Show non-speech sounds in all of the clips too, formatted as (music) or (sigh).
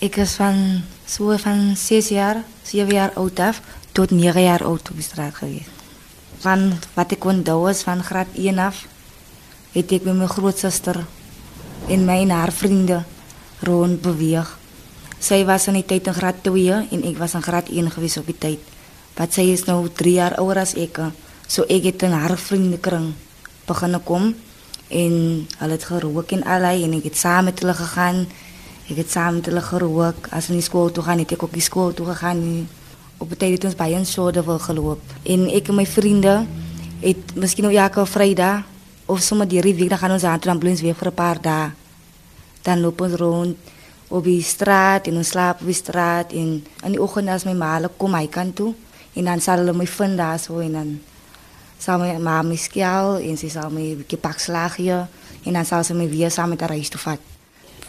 Ik was van, zo van 6 jaar, 7 jaar oud af tot 9 jaar oud op de straat geweest. Van wat ik onthou was van graad 1 af, het ik met mijn grootzuster en mijn haar vrienden rond beweeg. Zij was in die tijd in graad 2 en ik was in graad 1 geweest op die tijd. Want zij is nu 3 jaar ouder als ik. So ek het in haar vriendekring begin kom en hulle het gerook en allei en ek het saam met hulle gegaan. Ek het saam met hulle gerook. As hulle skool toe gaan, het ek ook die skool toe gegaan. Op 'n tyd het ons baie in sorde wil geloop. En ek en my vriende het miskien op elke Vrydag of sommer die week dan gaan ons aan trampolines weer vir 'n paar dae. Dan loop ons rond op die straat en ons slaap op die straat en in die oggend as my ma kom my kant toe en dan sal hulle my vind daar so en dan sal my ma my skel en sy sal my bietjie pak slag hier en dan sal sy my weer saam met haar huis toe vat.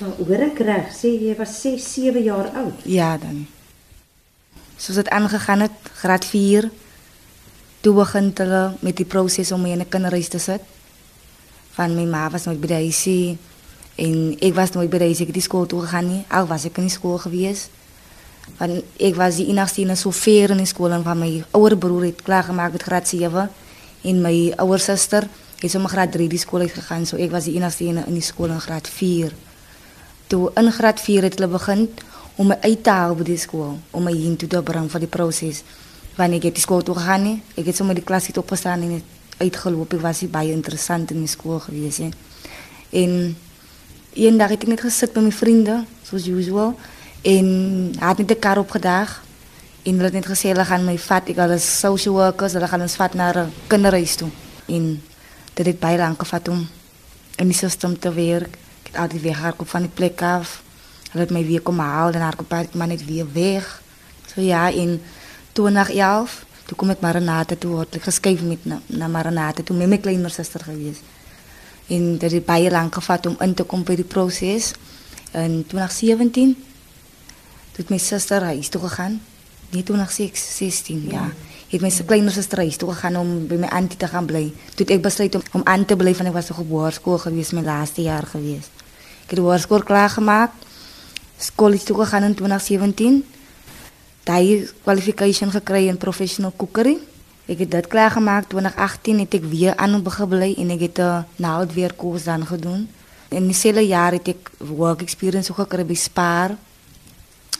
Maar hoor ek reg, sê jy was 6, 7 jaar oud. Ja, dan. Soos dit aangegaan het, graad 4, toe begin hulle met die proses om my in 'n kinderhuis te sit. Van my ma was nooit by die huisie en ek was nooit by die huisie, ek het skool toe gegaan nie. Al was ek in die skool gewees. Want ek was die enigste een so ver in die skool en van my ouer broer het klaar gemaak met graad 7 en my ouer suster het sommer graad 3 die skool uit gegaan, so ek was die enigste in die skool in graad 4 toe in graad 4 het hulle begin om my uit te haal by die skool, om my hier toe te bring vir die proses. Wanneer ek het die skool toe gegaan nie, ek het sommer die klas het opgestaan en het uitgeloop. Ek was baie interessant in die skool gewees hè. En een dag het ek net gesit met my vriende, soos usual, en het net 'n kar opgedag en hulle het net gesê hulle gaan my vat. Ek hulle social workers, hulle gaan ons vat na 'n kinderhuis toe. En dit het baie lank gevat om in die stelsel te werk het altyd weer hardloop van die plek af. Hulle het my weer kom haal en hardloop het maar net weer weg. So ja, in 2011, toe kom ek Maranatha toe, het ek geskuif met na, na Maranatha toe met my kleiner suster gewees. En dit het baie lank gevat om in te kom by die proses. In 2017 het my suster huis toe gegaan. Nee, 2016, ja. ja het my se kleiner suster huis toe gegaan om by my antie te gaan bly. Toe ek besluit om om aan te bly van ek was op geboorskool gewees my laaste jaar gewees. Ek het die hoërskool klaar gemaak. Skool is toe gegaan in 2017. Daai qualification gekry in professional cookery. Ek het dit klaar gemaak 2018 het ek weer aan begin bly en ek het 'n naald weer koers dan gedoen. In dieselfde jaar het ek work experience gekry by Spar.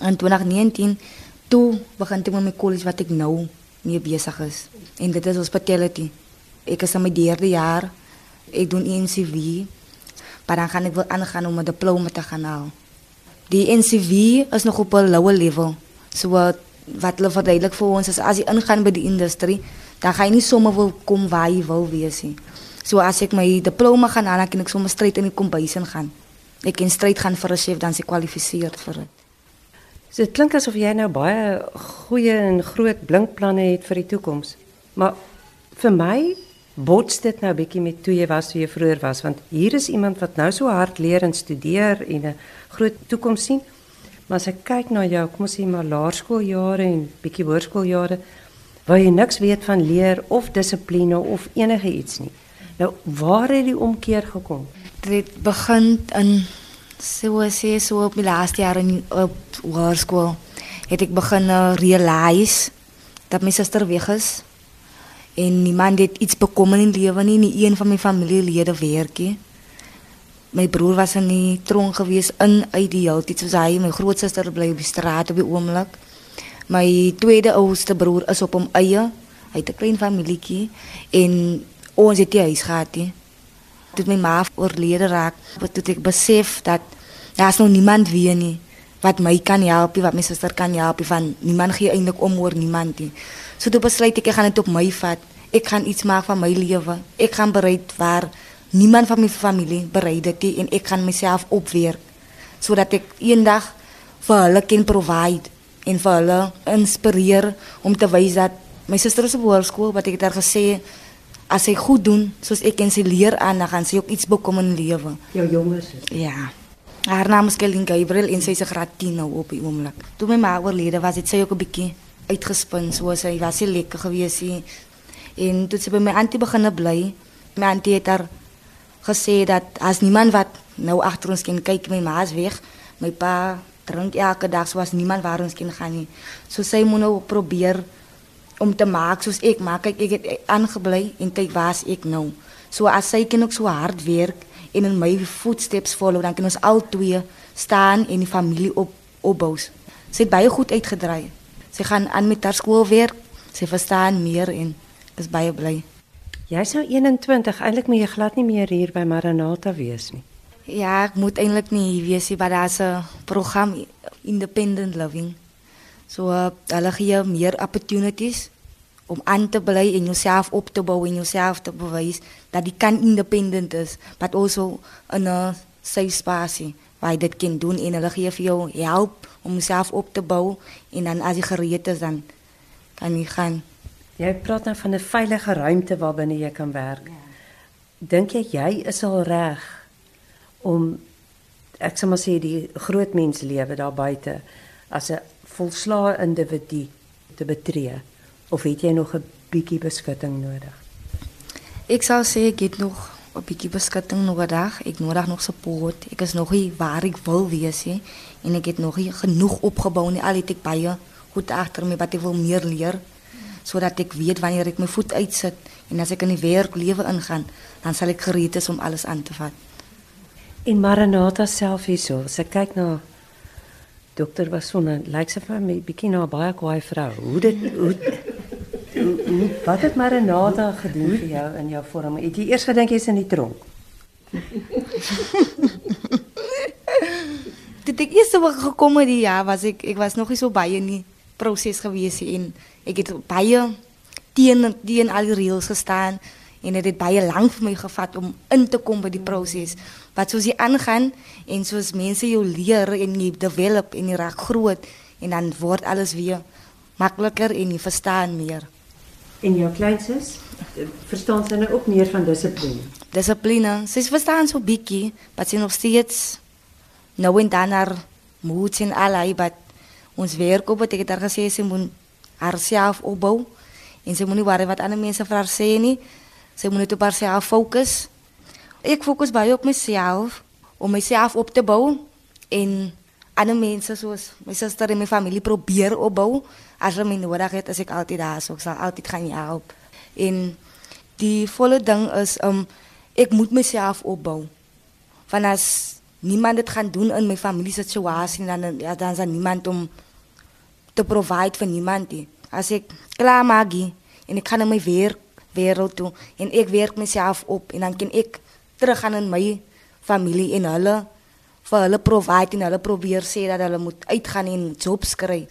In 2019 toe begin ek met my college wat ek nou mee besig is. En dit is hospitality. Ek is in my derde jaar. Ek doen NCV. Maar dan gaan ek wil aangaan om 'n diploma te gaan haal. Die NCV is nog op 'n lower level. So wat wat hulle verduidelik vir ons is as jy ingaan by die industrie, dan gaan jy nie sommer wil kom waar jy wil wees nie. So as ek my diploma gaan haal, dan kan ek sommer stryd in die kombuis ingaan. Ek kan stryd gaan vir 'n chef dan se kwalifiseer vir dit. So dit klink asof jy nou baie goeie en groot blink planne het vir die toekoms. Maar vir my bots dit nou bietjie met toe jy was toe jy vroeër was want hier is iemand wat nou so hard leer en studeer en 'n groot toekoms sien. Maar as ek kyk na jou, kom ons sê maar laerskooljare en bietjie hoërskooljare, waar jy niks weet van leer of dissipline of enige iets nie. Nou, waar het die omkeer gekom? Dit begin in so sê so op my laaste jaar in op hoërskool het ek begin uh, realize dat my suster weg is en niemand het iets bekom in die lewe nie nie een van my familielede werk nie my broer was in die tronk gewees in uit die heeltyd soos hy my grootsuster bly op die straat op die oomblik. My tweede oudste broer is op hom eie. Hy het 'n klein familietjie en ons het die huis gehad nie. Toe my ma oorlede raak, het ek besef dat daar's nog niemand wie nie wat my kan help, wat my suster kan help, van niemand gee eintlik om oor niemand nie. So toe besluit ek ek gaan dit op my vat. Ek gaan iets maak van my lewe. Ek gaan bereid waar niemand van my familie bereid dit nie en ek gaan myself opwerk sodat ek eendag vir hulle kan provide en vir hulle inspireer om te wys dat my suster is op hoërskool wat ek het haar gesê as sy goed doen soos ek en sy leer aan dan gaan sy ook iets bekom in lewe. Jou jonger sis. Ja. Haar naam is Kelly Gabriel en sy is graad 10 nou op die oomblik. Toe my ma oorlede was, het sy ook 'n bietjie uitgespin, so sy was sy lekker gewees hier. En toe sy by my antie begin bly, my antie het haar gesê dat as niemand wat nou agter ons kan kyk, my ma is weg. My pa drink elke dag soos niemand waar ons kan gaan nie. So sy moet nou probeer om te maak soos ek maak. Kyk, ek het aangebly en kyk waar's ek nou. So as sy kan ook so hard werk en in my voetsteps volg, dan kan ons al twee staan en die familie op opbou. Sy het baie goed uitgedraai. Sy gaan aan met haar skoolwerk. Sy verstaan meer en is baie bly. Jy's nou 21, eintlik moet jy glad nie meer hier by Maranatha wees nie. Ja, ek moet eintlik nie hier wees nie, maar daar's 'n program Independent Living. So uh, hulle gee meer opportunities om aan te bly en jouself op te bou en jouself te bewys dat jy kan independent is, but also in 'n safe space waar jy dit kan doen en hulle gee vir jou help om jouself op te bou en dan as jy gereed is dan kan jy gaan. Jy praat nou van 'n veilige ruimte waarbinne jy kan werk. Ja. Dink jy jy is al reg om ek sê maar sê die groot mens lewe daar buite as 'n volslae individu te betree of het jy nog 'n bietjie beskutting nodig? Ek sou sê ek het nog 'n bietjie beskutting nodig. Ek nodig nog support. Ek is nog nie waar ek wil wees nie en ek het nog nie genoeg opgebou nie. Al het ek baie goed agter my wat ek wil meer leer sodat ek weet wanneer ek my voet uitsit en as ek in die werk lewe ingaan, dan sal ek gereed is om alles aan te vat. En Maranatha self hierso, sy kyk na dokter Wasona, lyk sy vir my bietjie na 'n baie kwaai vrou. Hoe dit hoe Wat het Maranatha gedoen vir jou in jou vorm? Het jy eers gedink jy's in die tronk? (laughs) Dit ek eers so gekom het die jaar was ek ek was nog nie so baie in die proses gewees en ek het baie teen teen al die reëls gestaan en dit het, het baie lank vir my gevat om in te kom by die proses. Wat soos jy aangaan en soos mense jou leer en jy develop en jy raak groot en dan word alles weer makliker en jy verstaan meer. En jou kleinsus, verstaan sy nou ook meer van dissipline? Dissipline, sy verstaan so bietjie, maar sy nog steeds nou en dan haar moed en allei, wat ons werk op het ek haar gesê sy moet haarself opbou en sy moet nie worry wat ander mense vir haar sê nie. Sy moet net op haarself fokus. Ek fokus baie op myself om myself op te bou en ander mense soos my suster en my familie probeer opbou. As hulle my nodig het, as ek altyd daar is, ek sal altyd gaan help. En die volle ding is um, ek moet myself opbou. Want as niemand dit gaan doen in my familie situasie dan ja, dan is daar niemand om te provide vir niemand nie. As ek klaar maak en ek gaan in my werk wêreld toe en ek werk myself op en dan kan ek teruggaan in my familie en hulle vir hulle provide en hulle probeer sê dat hulle moet uitgaan en jobs kry.